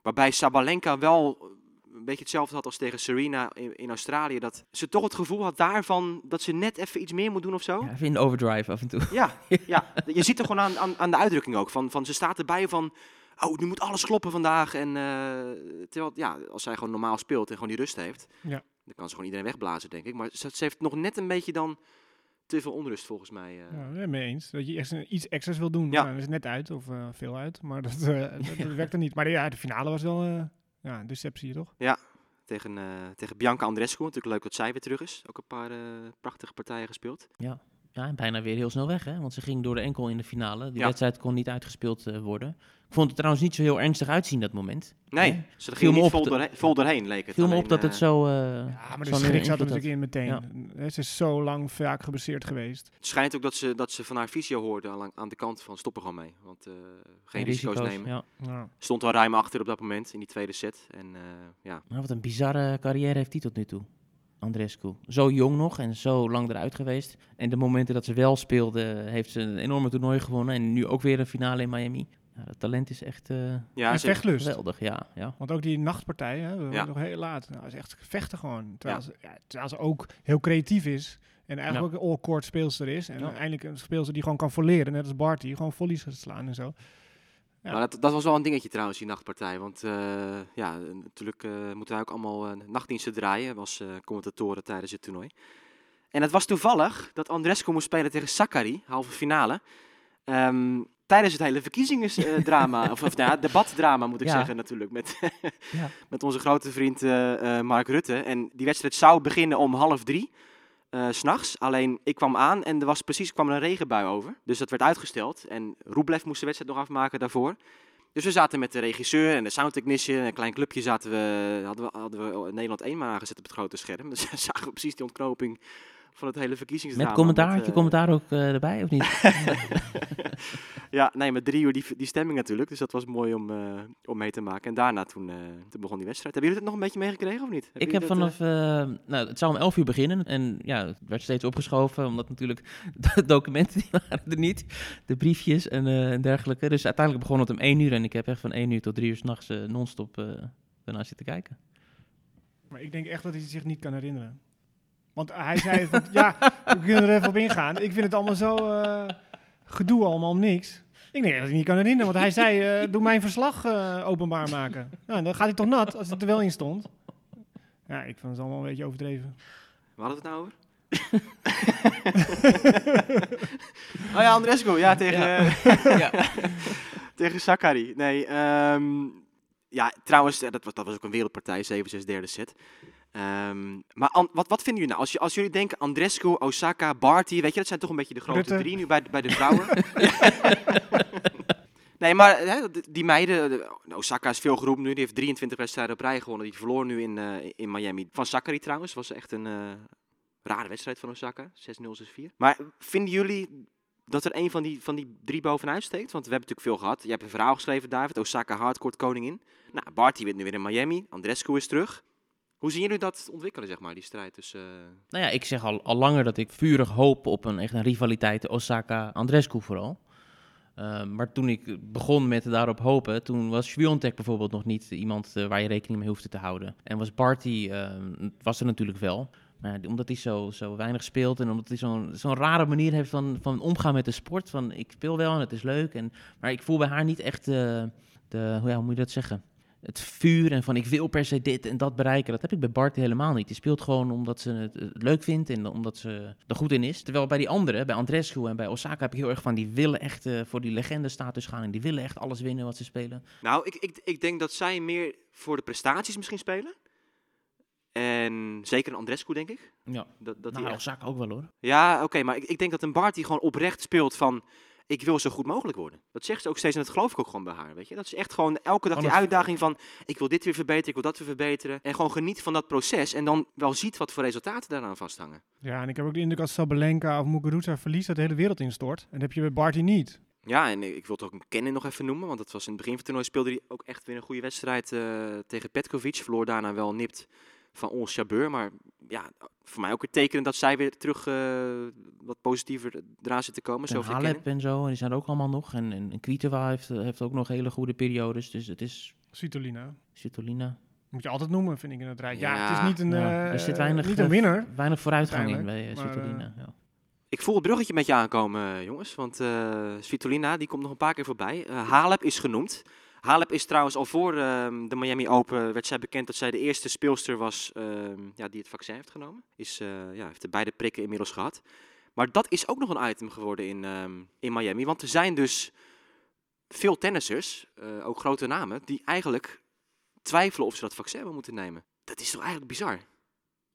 waarbij Sabalenka wel een beetje hetzelfde had als tegen Serena in, in Australië. Dat ze toch het gevoel had daarvan dat ze net even iets meer moet doen of zo. Ja, even in de overdrive af en toe. Ja, ja. je ziet er gewoon aan, aan, aan de uitdrukking ook. Van, van ze staat erbij van, oh, nu moet alles kloppen vandaag. En eh, terwijl, ja, als zij gewoon normaal speelt en gewoon die rust heeft, Ja. dan kan ze gewoon iedereen wegblazen, denk ik. Maar ze, ze heeft nog net een beetje dan te veel onrust, volgens mij. eh. Ja, nee, mee eens. Dat je echt iets extra's wil doen. Ja. Ja. dat is net uit, of eh, veel uit. Maar dat, eh, dat, dat werkt er niet. Maar ja, de finale was wel eh, ja, een deceptie, toch? Tegen, eh, tegen Bianca Andrescu. Natuurlijk leuk dat zij weer terug is. Ook een paar eh, prachtige partijen gespeeld. Ja, en bijna weer heel snel weg, hè? Want ze ging door de enkel in de finale. Die Ja. wedstrijd kon niet uitgespeeld eh, worden. Ik vond het trouwens niet zo heel ernstig uitzien, dat moment. Nee, Nee. ze Viel ging me niet op vol, doorheen, vol doorheen, leek het. viel me op dat het eh, zo... eh, Ja, maar de schrik zat er natuurlijk in meteen. Ja. Hè, Ze is zo lang vaak geblesseerd geweest. Het schijnt ook dat ze, dat ze van haar fysio hoorde aan, aan de kant van stoppen gewoon mee. Want eh, geen risico's, nemen. Ja. Ja. Stond al ruim achter op dat moment in die tweede set. En eh, ja, Nou, wat een bizarre carrière heeft hij tot nu toe. Andrescu. Zo jong nog en zo lang eruit geweest. En de momenten dat ze wel speelde, heeft ze een enorme toernooi gewonnen. En nu ook weer een finale in Miami. Ja, dat talent is echt eh, ja ze, vechtlust. geweldig, ja. ja. Want ook die nachtpartij, hè, we Ja. waren nog heel laat. Nou, is echt vechten gewoon. Terwijl, Ja. ze, ja, terwijl ze ook heel creatief is. En eigenlijk Ja. ook een all-court speelster is. En Ja. eindelijk een speelster die gewoon kan volleren. Net als Barty. Gewoon volleys gaat slaan en zo. Ja. Maar dat, dat was wel een dingetje trouwens, die nachtpartij. Want eh, ja, natuurlijk eh, moeten wij ook allemaal eh, nachtdiensten draaien als commentatoren tijdens het toernooi. En het was toevallig dat Andrescu moest spelen tegen Sakari, halve finale. Ehm, tijdens het hele verkiezingsdrama, of, of nou ja, debatdrama moet ik Ja. zeggen natuurlijk, met, Ja. met onze grote vriend Mark Rutte. En die wedstrijd zou beginnen om half drie. Eh, s s'nachts. Alleen ik kwam aan en er was precies kwam er een regenbui over. Dus dat werd uitgesteld. En Rublev moest de wedstrijd nog afmaken daarvoor. Dus we zaten met de regisseur en de soundtechnician. Een klein clubje zaten we, hadden we, hadden we Nederland 1 maar aangezet op het grote scherm. Dus zagen precies die ontknoping van het hele verkiezingsdrama. Met commentaar, had je eh, commentaar ook eh, erbij of niet? ja, nee, met drie uur die, die stemming natuurlijk. Dus dat was mooi om, eh, om mee te maken. En daarna toen, eh, toen begon die wedstrijd. Hebben jullie het nog een beetje meegekregen of niet? Hebben ik heb dat, vanaf, eh, nou, het zou om 11 uur beginnen en ja, het werd steeds opgeschoven, omdat natuurlijk de documenten die waren er niet, de briefjes en, eh, en dergelijke. Dus uiteindelijk begon het om 1 uur en ik heb echt van 1 uur tot 3 uur s'nachts eh non-stop eh daarna zitten kijken. Maar ik denk echt dat hij het zich niet kan herinneren. Want hij zei, van, ja, we kunnen er even op ingaan. Ik vind het allemaal zo eh, gedoe allemaal om niks. Ik denk dat het niet kan herinneren, want hij zei, eh, doe mijn verslag eh, openbaar maken. Nou, dan gaat hij toch nat als het er wel in stond. Ja, ik vond het allemaal een beetje overdreven. Waar hadden we het nou over? oh ja, Andrescu. Ja, tegen, Ja. tegen Sakari. Nee, ehm, Ja, trouwens, dat was, dat was ook een wereldpartij, 7-6 derde set. Ehm, maar an- wat, wat vinden jullie nou? Als, je, als jullie denken Andrescu, Osaka, Barty, weet je, dat zijn toch een beetje de grote Rutte. drie nu bij, de- bij de vrouwen. nee, maar hè, die- meiden, de- Osaka is veel geroepen nu, die heeft 23 wedstrijden op rij gewonnen. Die verloor nu in, eh, in Miami. Van Sakari trouwens, was echt een eh, rare wedstrijd van Osaka, 6-0, 6-4. Maar vinden jullie dat er een van die, van die drie bovenuit steekt? Want we hebben natuurlijk veel gehad. Je hebt een verhaal geschreven, David. Osaka hardcourt koningin. Nou, Barty wint nu weer in Miami. Andrescu is terug. Hoe zien jullie dat ontwikkelen, zeg maar, die strijd tussen... eh, Nou ja, ik zeg al, al langer dat ik vurig hoop op een echt een rivaliteit Osaka-Andrescu vooral. Uh, maar toen ik begon met daarop hopen, toen was Sviontek bijvoorbeeld nog niet iemand uh, waar je rekening mee hoefde te houden. En was Barty, uh, was er natuurlijk wel. Maar omdat hij zo, zo weinig speelt en omdat hij zo'n zo'n rare manier heeft van, van omgaan met de sport. Van ik speel wel en het is leuk. En, maar ik voel bij haar niet echt de, de hoe, ja, hoe moet je dat zeggen? Het vuur en van ik wil per se dit en dat bereiken. Dat heb ik bij Barty helemaal niet. Die speelt gewoon omdat ze het, leuk vindt en omdat ze er goed in is. Terwijl bij die anderen, bij Andrescu en bij Osaka, heb ik heel erg van die willen echt uh, voor die legende-status gaan. En die willen echt alles winnen wat ze spelen. Nou, ik, ik, ik denk dat zij meer voor de prestaties misschien spelen. En zeker een Andrescu, denk ik. Ja, dat, dat nou, die Osaka ook wel hoor. Ja, oké, okay, maar ik, ik denk dat een Barty gewoon oprecht speelt van... Ik wil zo goed mogelijk worden. Dat zegt ze ook steeds en dat geloof ik ook gewoon bij haar, weet je. Dat is echt gewoon elke dag die uitdaging van... Ik wil dit weer verbeteren, ik wil dat weer verbeteren. En gewoon geniet van dat proces en dan wel ziet wat voor resultaten daaraan vasthangen. Ja, en ik heb ook de indruk als Sabalenka of Muguruza verliest dat de hele wereld instort. En dat heb je bij Barty niet. Ja, en ik wil het ook een kennen nog even noemen, want dat was in het begin van het toernooi speelde hij ook echt weer een goede wedstrijd uh, tegen Petkovic. Verloor daarna wel nipt van ons Chabeur, maar ja, voor mij ook het tekenen dat zij weer terug uh, wat positiever eraan zit te komen. En Halep en zo, en die zijn er ook allemaal nog. En, en, en Kvitova heeft, heeft ook nog hele goede periodes, dus het is... Svitolina. Svitolina. Moet je altijd noemen, vind ik in het rij. Ja, ja, het is niet een, ja, er zit weinig, niet een winnaar. Weinig vooruitgang in bij uh, Svitolina. Ja. Ik voel het bruggetje met je aankomen, jongens. Want uh, Svitolina, die komt nog een paar keer voorbij. Uh, Halep is genoemd. Halep is trouwens al voor uh, de Miami Open werd zij bekend dat zij de eerste speelster was uh, ja, die het vaccin heeft genomen. Is, uh, ja, heeft de beide prikken inmiddels gehad. Maar dat is ook nog een item geworden in, um, in Miami. Want er zijn dus veel tennissers, uh, ook grote namen, die eigenlijk twijfelen of ze dat vaccin wel moeten nemen. Dat is toch eigenlijk bizar?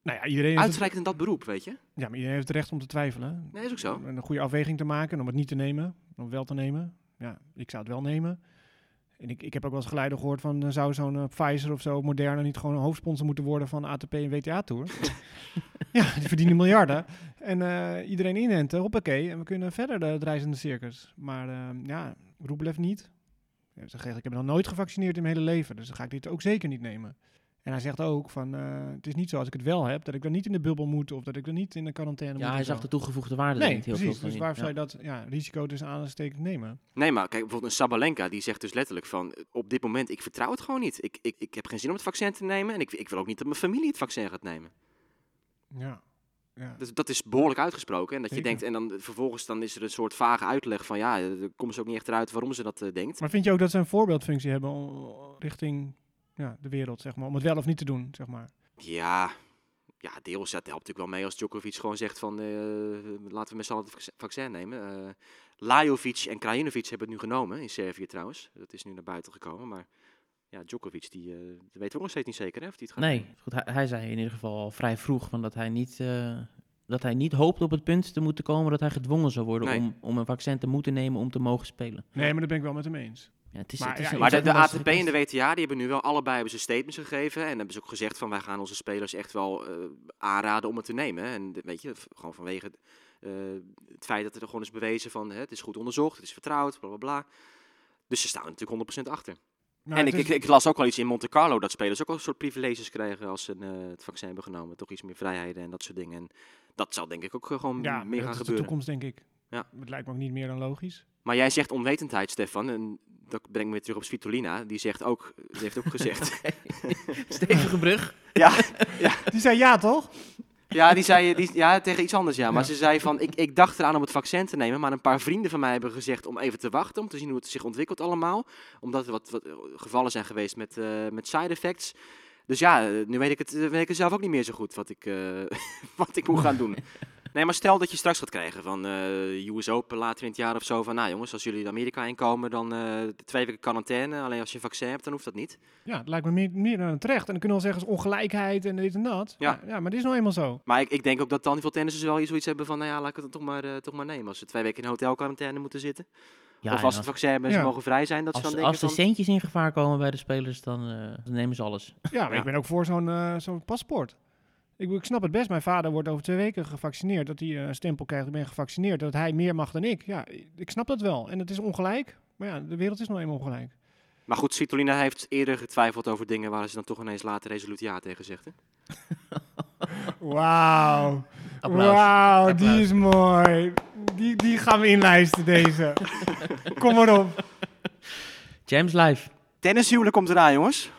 Nou ja, iedereen Uitgereikt in dat beroep, weet je? Ja, maar iedereen heeft het recht om te twijfelen. Nee, is ook zo. Om een goede afweging te maken, om het niet te nemen, om wel te nemen. Ja, ik zou het wel nemen. En ik, ik heb ook wel eens geluiden gehoord van, uh, zou zo'n uh, Pfizer of zo, Moderna, niet gewoon een hoofdsponsor moeten worden van ATP en WTA-tour? ja, die verdienen miljarden. En uh, iedereen inenten, hoppakee, en we kunnen verder de, het reizende circus. Maar ja, Rublev niet. Ja, zeg, ik heb nog nooit gevaccineerd in mijn hele leven, dus dan ga ik dit ook zeker niet nemen. En hij zegt ook van, uh, het is niet zo als ik het wel heb, dat ik dan niet in de bubbel moet of dat ik dan niet in de quarantaine ja, moet. hij zag de toegevoegde waarde nee, niet heel precies, veel dus waar zou je dat ja, risico dus aanstekend nemen? Nee, maar kijk, bijvoorbeeld een Sabalenka, die zegt dus letterlijk van, op dit moment, ik vertrouw het gewoon niet. Ik, ik, ik heb geen zin om het vaccin te nemen en ik, ik wil ook niet dat mijn familie het vaccin gaat nemen. Ja. Ja. Dus dat is behoorlijk uitgesproken. En dat Zeker. je denkt, en dan vervolgens dan is er een soort vage uitleg van ja, er komt ze ook niet echt eruit waarom ze dat uh, denkt. Maar vind je ook dat ze een voorbeeldfunctie hebben richting ja, de wereld, zeg maar, om het wel of niet te doen, zeg maar? Ja, ja deels. Dat helpt natuurlijk wel mee als Djokovic gewoon zegt van uh, laten we met z'n allen het vaccin nemen. Uh, Lajovic en Krajinovic hebben het nu genomen, in Servië trouwens. Dat is nu naar buiten gekomen, maar ja, Djokovic, die, uh, dat weten we nog steeds niet zeker hè, of die het gaat Nee, goed, hij, hij, zei in ieder geval al vrij vroeg van dat hij niet... Uh, dat hij niet hoopt op het punt te moeten komen dat hij gedwongen zou worden Nee. om, om een vaccin te moeten nemen om te mogen spelen. Nee, maar dat ben ik wel met hem eens. Ja, het is, Maar het is ja, Maar de, de ATP en de WTA die hebben nu wel allebei hebben ze statements gegeven. En hebben ze ook gezegd van wij gaan onze spelers echt wel uh, aanraden om het te nemen. En de, weet je, gewoon vanwege uh, het feit dat er gewoon is bewezen van hè, het is goed onderzocht, het is vertrouwd, bla bla bla. Dus ze staan er natuurlijk 100% achter. Maar en ik, is- ik, ik las ook wel iets in Monte Carlo dat spelers ook wel een soort privileges krijgen als ze uh, het vaccin hebben genomen. Toch iets meer vrijheden en dat soort dingen. En dat zal denk ik ook gewoon ja, meer dat gaan is de gebeuren. toekomst, denk ik. Ja. Het lijkt me ook niet meer dan logisch. Maar jij zegt onwetendheid, Stefan. En dat brengt me weer terug op Svitolina. Die zegt ook, die heeft ook gezegd. Stevige brug. ja, Die zei ja, toch? ja, die zei die, ja, tegen iets anders, ja. Maar Ja. ze zei van, ik, ik dacht eraan om het vaccin te nemen. Maar een paar vrienden van mij hebben gezegd om even te wachten. Om te zien hoe het zich ontwikkelt allemaal. Omdat er wat, wat gevallen zijn geweest met, eh, met side effects. Dus ja, eh, nu weet ik, het, eh, weet ik het zelf ook niet meer zo goed wat ik, eh, wat ik moet gaan doen. Nee, maar stel dat je straks gaat krijgen van eh US Open later in het jaar of zo. Van nou jongens, als jullie de Amerika inkomen, dan eh, de twee weken quarantaine. Alleen als je een vaccin hebt, dan hoeft dat niet. Ja, het lijkt me meer, meer dan terecht. En dan kunnen we wel zeggen, is ongelijkheid en dit en dat. Ja. Maar, ja, maar het is nou eenmaal zo. Maar ik, ik denk ook dat dan veel tennissers wel zoiets hebben van, nou ja, laat ik het dan toch maar, eh, toch maar nemen. Als ze twee weken in een hotelquarantaine moeten zitten. Ja, of als ze het vaccin hebben en ze Ja. mogen vrij zijn, dat ze als, dan als de centjes in gevaar komen bij de spelers, dan, eh, dan nemen ze alles. Ja, maar Ja. ik ben ook voor zo'n eh, zo'n paspoort. Ik, ik snap het best. Mijn vader wordt over twee weken gevaccineerd. Dat hij eh, een stempel krijgt, ik ben gevaccineerd. Dat hij meer mag dan ik. Ja, ik snap dat wel. En het is ongelijk. Maar ja, de wereld is nou eenmaal ongelijk. Maar goed, Svitolina heeft eerder getwijfeld over dingen waar ze dan toch ineens later resoluut ja tegen zegt. Hè? Wauw. Applaus. Wauw, die is mooi. Die, die gaan we inlijsten, deze. Kom maar op. James Live. Tennishuwelijk komt eraan, jongens.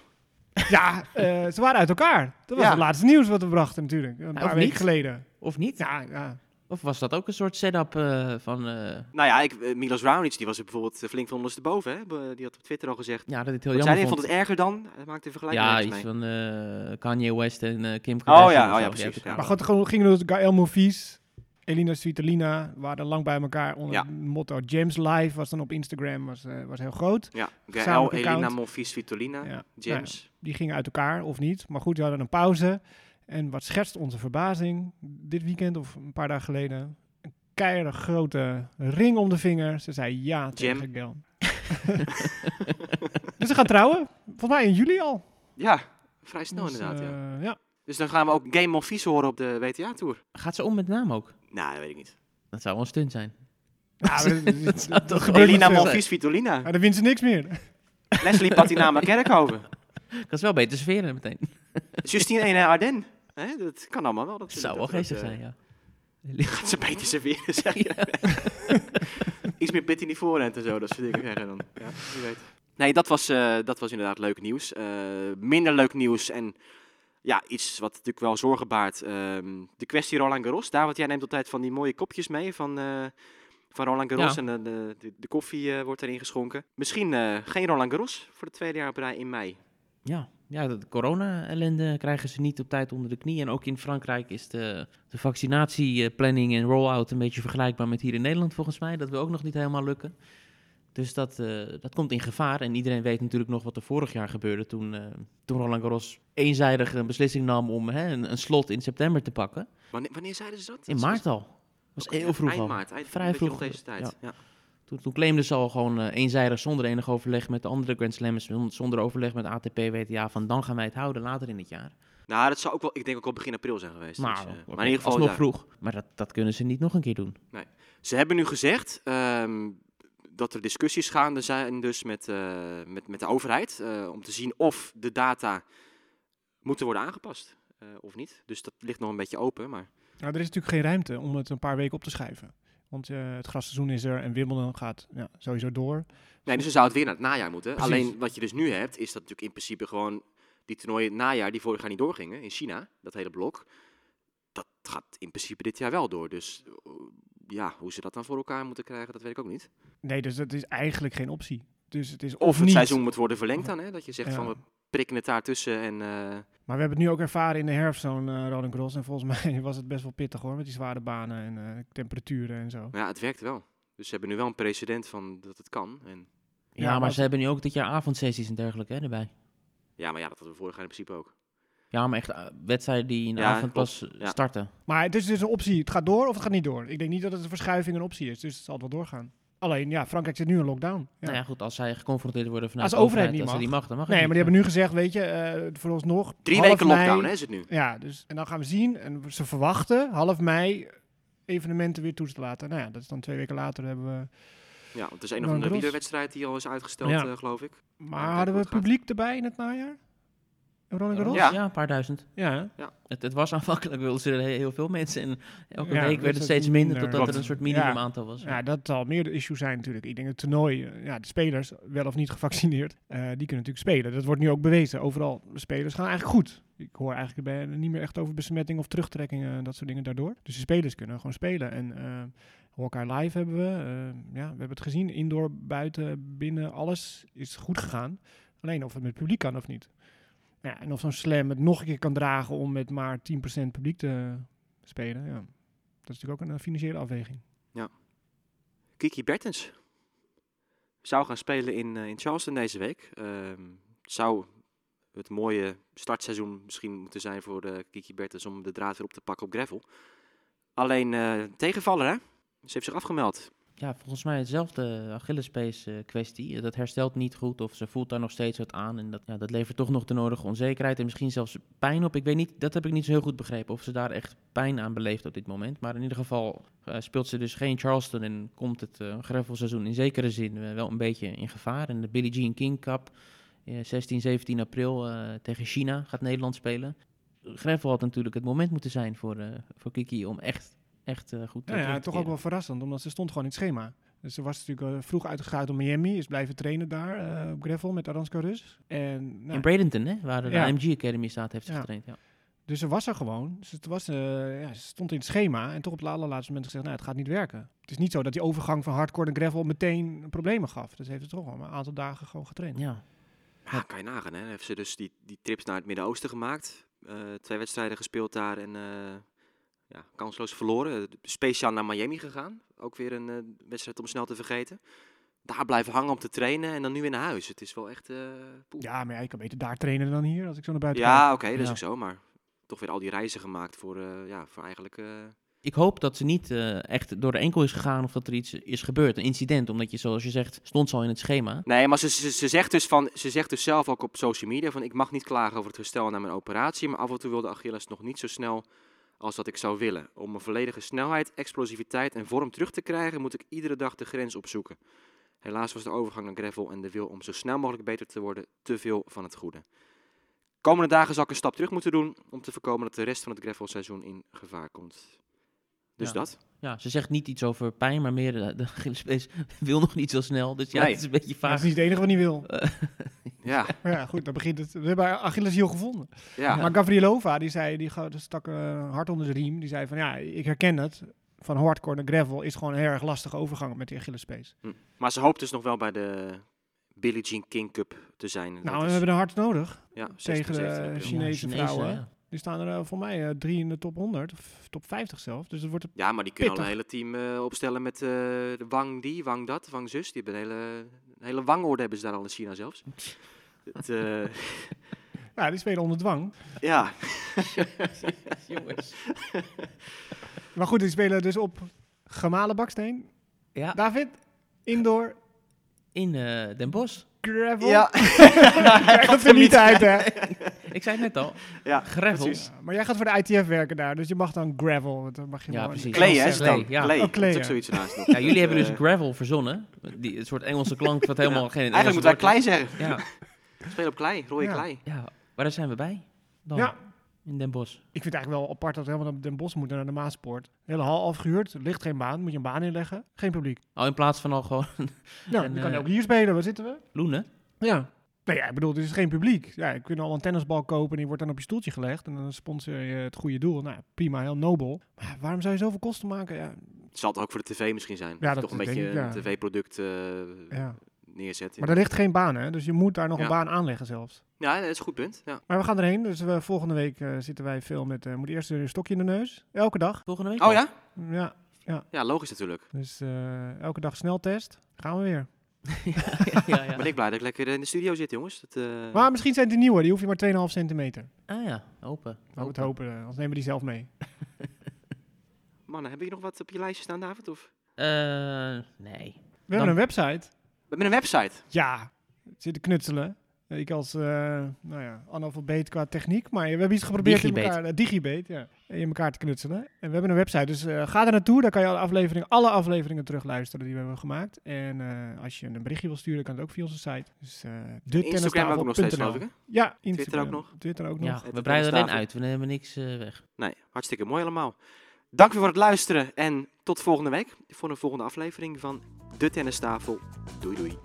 Ja, eh, ze waren uit elkaar. Dat was Ja. het laatste nieuws wat we brachten natuurlijk. Een of paar weken niet. geleden. Of niet? Ja, ja. Of was dat ook een soort setup eh, van... eh, Nou ja, ik, Milos Raonic, die was er bijvoorbeeld flink van ondersteboven. Hè? Die had op Twitter al gezegd. ja, dat dit heel Wat jammer zei hij? vond. Vond het erger dan? Hij maakte een vergelijking Ja, iets mee. van eh, Kanye West en eh, Kim Oh Kardashian. ja, of oh ja, precies, ja. Maar goed, gewoon gingen dus Gael Monfils, Elina Svitolina, waren lang bij elkaar onder Ja. het motto James Live was dan op Instagram, was, eh, was heel groot. Ja, Gael, Elina. Monfils, Svitolina, Ja. James. Die gingen uit elkaar of niet. Maar goed, die hadden een pauze. En wat schetst onze verbazing dit weekend of een paar dagen geleden? Een keiharde grote ring om de vinger. Ze zei ja tegen Gael. dus ze gaan trouwen. Volgens mij in juli al. Ja, vrij snel Dus, inderdaad. ja. eh, ja. Dus dan gaan we ook Game Monfils horen op de WTA-tour. Gaat ze om met naam ook? Nou, dat weet ik niet. Dat zou wel een stunt zijn. Dat- dat- dat- zou dat toch gebeurt niet Elina veel. Monfils, Svitolina. Maar dan wint ze niks meer. Leslie Patinama Kerkhoven. Kan ze wel beter serveren meteen. Justine Ene Arden. Hè, dat kan allemaal wel. Dat Dat zou wel dat- geestig dat, zijn, ja. Gaat ze beter serveren, zeg je. Iets meer pit in die voorhand en zo, dat soort dingen zeggen dan. Ja, wie weet. Nee, dat was, eh, dat was inderdaad leuk nieuws. Eh, minder leuk nieuws en ja, iets wat natuurlijk wel zorgen baart. ehm, de kwestie Roland Garros. Daar, want jij neemt altijd van die mooie kopjes mee van, eh, van Roland Garros. Ja. En de, de, de, de koffie eh, wordt erin geschonken. Misschien eh, geen Roland Garros voor de tweede jaar op rij in mei. Ja, ja de corona-ellende krijgen ze niet op tijd onder de knie. En ook in Frankrijk is de, de vaccinatieplanning en rollout een beetje vergelijkbaar met hier in Nederland volgens mij. Dat wil ook nog niet helemaal lukken. Dus dat, eh, dat komt in gevaar. En iedereen weet natuurlijk nog wat er vorig jaar gebeurde toen, eh, toen Roland Garros eenzijdig een beslissing nam om hè, een, een slot in september te pakken. Wanneer, wanneer zeiden ze dat? In maart al. was heel vroeg Eind al. maart, eind, Vrij vroeg, deze tijd. ja. Ja. Toen, toen claimden ze al gewoon eh, eenzijdig zonder enig overleg met de andere Grand Slams, zon- zonder overleg met ATP, WTA, van dan gaan wij het houden later in het jaar. Nou, dat zou ook wel, ik denk ook wel begin april zijn geweest. Maar, dus, maar in ieder geval, ja. vroeg. Maar dat, dat kunnen ze niet nog een keer doen. Ze hebben nu gezegd ehm, dat er discussies gaande zijn dus met, eh, met, met de overheid. eh, om te zien of de data moeten worden aangepast eh, of niet. Dus dat ligt nog een beetje open. Maar Nou, er is natuurlijk geen ruimte om het een paar weken op te schuiven. Want het grasseizoen is er en Wimbledon gaat ja, sowieso door. nee, dus dan zou het weer naar het najaar moeten. Precies. Alleen wat je dus nu hebt, is dat natuurlijk in principe gewoon die toernooien het najaar die vorig jaar niet doorgingen in China, dat hele blok. Dat gaat in principe dit jaar wel door. Dus ja, hoe ze dat dan voor elkaar moeten krijgen, dat weet ik ook niet. Nee, dus dat is eigenlijk geen optie. Dus het is of, Of het niet. seizoen moet worden verlengd dan, hè? dat je zegt Ja. van we prikken het daartussen en... eh, Maar we hebben het nu ook ervaren in de herfst, zo'n eh Roland Garros. En volgens mij was het best wel pittig hoor, met die zware banen en eh, temperaturen en zo. Maar ja, het werkt wel. Dus ze hebben nu wel een precedent van dat het kan. En, Ja, Ja, maar, maar ze hebben nu ook dit jaar avondsessies en dergelijke hè, erbij. ja, maar ja, dat hadden we vorig jaar in principe ook. Ja, maar echt eh, wedstrijden die in de Ja, avond pas eh, ja. starten. Maar het is dus een optie. Het gaat door of het gaat niet door. Ik denk niet dat het een verschuiving een optie is. Dus het zal wel doorgaan. Alleen, ja, Frankrijk zit nu in lockdown. Ja. Nou ja, goed, als zij geconfronteerd worden vanuit Als de overheid niet als mag. die mag, dan mag nee, maar niet. die hebben nu gezegd, weet je, eh voor ons nog. Drie weken mei- lockdown hè, is het nu. Ja, dus, en dan gaan we zien. En ze verwachten half mei evenementen weer toe te laten. Nou ja, dat is dan twee weken later hebben we... Ja, want het is een of andere wielerwedstrijd die al is uitgesteld, Ja. geloof ik. Maar kijken hadden we het gaat. publiek erbij in het najaar? Roland Garros? Ja. Ja, een paar duizend. Ja. Het, het was aanvankelijk wilden ze er heel veel mensen en elke Ja, week werd het het steeds minder minder. totdat er een soort minimum Ja. aantal was. Ja, dat zal meer de issue zijn natuurlijk. Ik denk het toernooi, eh, ja, de spelers, wel of niet gevaccineerd, eh, die kunnen natuurlijk spelen. Dat wordt nu ook bewezen. Overal, de spelers gaan eigenlijk goed. Ik hoor eigenlijk bij, niet meer echt over besmetting of terugtrekkingen en dat soort dingen daardoor. Dus de spelers kunnen gewoon spelen. En eh Hawkeye Live hebben we. eh, ja, we hebben het gezien. Indoor, buiten, binnen, alles is goed gegaan. Alleen of het met publiek kan of niet. Ja, en of zo'n slam het nog een keer kan dragen om met maar 10% publiek te spelen. Ja. Dat is natuurlijk ook een eh, financiële afweging. Kiki Bertens zou gaan spelen in, eh, in Charleston deze week. Ehm, zou het mooie startseizoen misschien moeten zijn voor eh, Kiki Bertens om de draad weer op te pakken op gravel. Alleen tegenvaller hè? Ze heeft zich afgemeld. Ja, volgens mij hetzelfde Achillespees eh, kwestie. Dat herstelt niet goed of ze voelt daar nog steeds wat aan. En dat, ja, dat levert toch nog de nodige onzekerheid en misschien zelfs pijn op. Ik weet niet, dat heb ik niet zo heel goed begrepen of ze daar echt pijn aan beleeft op dit moment. Maar in ieder geval eh, speelt ze dus geen Charleston en komt het uh, gravelseizoen in zekere zin eh, wel een beetje in gevaar. En de Billie Jean King Cup, eh, 16, 17 april eh, tegen China gaat Nederland spelen. Gravel had natuurlijk het moment moeten zijn voor, eh, voor Kiki om echt, echt eh, goed Ja, te toch ook wel verrassend, omdat ze stond gewoon in het schema. Dus ze was natuurlijk eh, vroeg uitgegaan op Miami, is blijven trainen daar eh, op gravel met Aranska Rus. En, nou, In Bradenton, hè, waar de Ja. AMG Academy staat, heeft ze Ja. getraind. Ja. dus ze was er gewoon. Dus het was, eh, ja, ze stond in het schema en toch op het allerlaatste moment gezegd, nou, het gaat niet werken. Het is niet zo dat die overgang van hardcore naar gravel meteen problemen gaf. Dus heeft ze toch wel een aantal dagen gewoon getraind. Ja. Ja, kan je nagaan hè. Heeft ze dus die, die trips naar het Midden-Oosten gemaakt. Eh, twee wedstrijden gespeeld daar en eh, kansloos verloren. Speciaal naar Miami gegaan. Ook weer een eh, wedstrijd om snel te vergeten. Daar blijven hangen om te trainen en dan nu weer naar huis. Het is wel echt... eh. Ja, maar ja, ik kan beter daar trainen dan hier, als ik zo naar buiten. Ja, oké, dat is ook zo. Maar toch weer al die reizen gemaakt voor, eh, ja, voor eigenlijk... eh, Ik hoop dat ze niet eh, echt door de enkel is gegaan of dat er iets is gebeurd. Een incident, omdat je, zoals je zegt, stond ze al in het schema. Nee, maar ze, ze, ze, zegt dus van, ze zegt dus zelf ook op social media van... ik mag niet klagen over het herstel na mijn operatie... maar af en toe wil de Achilles nog niet zo snel als dat ik zou willen. Om mijn volledige snelheid, explosiviteit en vorm terug te krijgen... moet ik iedere dag de grens opzoeken. Helaas was de overgang naar gravel en de wil om zo snel mogelijk beter te worden... te veel van het goede. Komende dagen zal ik een stap terug moeten doen... om te voorkomen dat de rest van het gravelseizoen in gevaar komt. Dus Ja. dat. Ja, ze zegt niet iets over pijn, maar meer de, de Achillespees wil nog niet zo snel. Dus ja, Nee. het is een beetje Maar dat vaag. is niet het enige wat hij wil. Ja, Maar ja, goed, dan begint het. We hebben Achilleshiel gevonden. ja. Maar Gavrilova, die zei, die stak eh, hard onder de riem. Die zei van, ja, ik herken het. Van hardcore naar gravel is gewoon een heel erg lastige overgang met die Achillespees. Hm. Maar ze hoopt dus nog wel bij de Billie Jean King Cup te zijn. Nou, we is- hebben een hard nodig. ja, 16, tegen de 17 april. Chinese vrouwen. ja. Die staan er eh, voor mij eh, drie in de top 100, of top 50 zelfs. Dus het wordt Ja, maar die kunnen al een hele team eh, opstellen met eh, de Wang die, Wang dat, Wang zus. Die hebben een hele, een hele wangorde hebben ze daar al in China zelfs. Het, eh, Ja, die spelen onder dwang. ja, Jongens. Maar goed, die spelen dus op gemalen baksteen. Ja, David, indoor, in eh, Den Bosch. Gravel. ja. Krijg het er niet uit, hè? Ik zei het net al. ja. Gravel. precies. Maar jij gaat voor de ITF werken daar, dus je mag dan gravel. want Dan mag je Ja, wel- precies. Clay, hè, dan? ja. Clay, Oh, clay, dat is ook zoiets ernaast nog. Ja, jullie hebben dus Eh, gravel verzonnen. Die, een soort Engelse klank wat helemaal Ja. geen Eigenlijk moeten wij Engelse klei zeggen. Ja, Speel op klei, rode Ja. klei. ja, maar daar zijn we bij. Dan, Ja, in Den Bosch. ik vind het eigenlijk wel apart dat we helemaal naar Den Bosch moeten, naar de Maaspoort. Hele hal afgehuurd, er ligt geen baan, moet je een baan inleggen. Geen publiek. Al in plaats van al gewoon Ja, En, je kan eh, ook hier spelen, waar zitten we? loenen. Ja. Nee, ja, ik bedoel, er is geen publiek. Ja, je kunt al een tennisbal kopen en die wordt dan op je stoeltje gelegd. En dan sponsor je het goede doel. Nou, ja, prima, heel nobel. Maar waarom zou je zoveel kosten maken? Ja, Het zal het ook voor de tv misschien zijn. Ja, Ja, dat toch een beetje ik, ja. een tv-product eh, ja. Neerzetten. Maar er ligt geen baan, hè? Dus je moet daar nog Ja. een baan aanleggen zelfs. Ja, dat is een goed punt. Ja. Maar we gaan erheen. Dus we, volgende week eh, zitten wij veel met... eh moet eerst een stokje in de neus. Elke dag. Volgende week Oh al. ja? Ja, Ja, logisch natuurlijk. dus eh, elke dag sneltest. Gaan we weer. ja, ja, ja. Ben ik blij dat ik lekker in de studio zit, jongens. Dat, eh, Maar misschien zijn die nieuwe. Die hoef je maar 2,5 centimeter. Ah ja, open. We het Open. hopen. Anders nemen we die zelf mee. Mannen, heb je nog wat op je lijstje staan, David? Of? Eh, nee. We hebben een website. We hebben een website. Ja, zitten knutselen. Ik als, eh nou ja, analfabeet qua techniek. Maar we hebben iets geprobeerd in elkaar... eh, digibate, ja. In elkaar te knutselen. En we hebben een website, dus eh, ga er naartoe. Daar kan je alle afleveringen, alle afleveringen terugluisteren die we hebben gemaakt. En eh, als je een berichtje wil sturen, kan het ook via onze site. Dus eh de Instagram ook nog steeds, geloof ik. Hè? Ja, Instagram. ook nog? Twitter ook Ja, nog. Het we breiden alleen uit. We nemen niks eh, weg. Nee, hartstikke mooi allemaal. Dank voor het luisteren en tot volgende week voor een volgende aflevering van de tennistafel. Doei doei.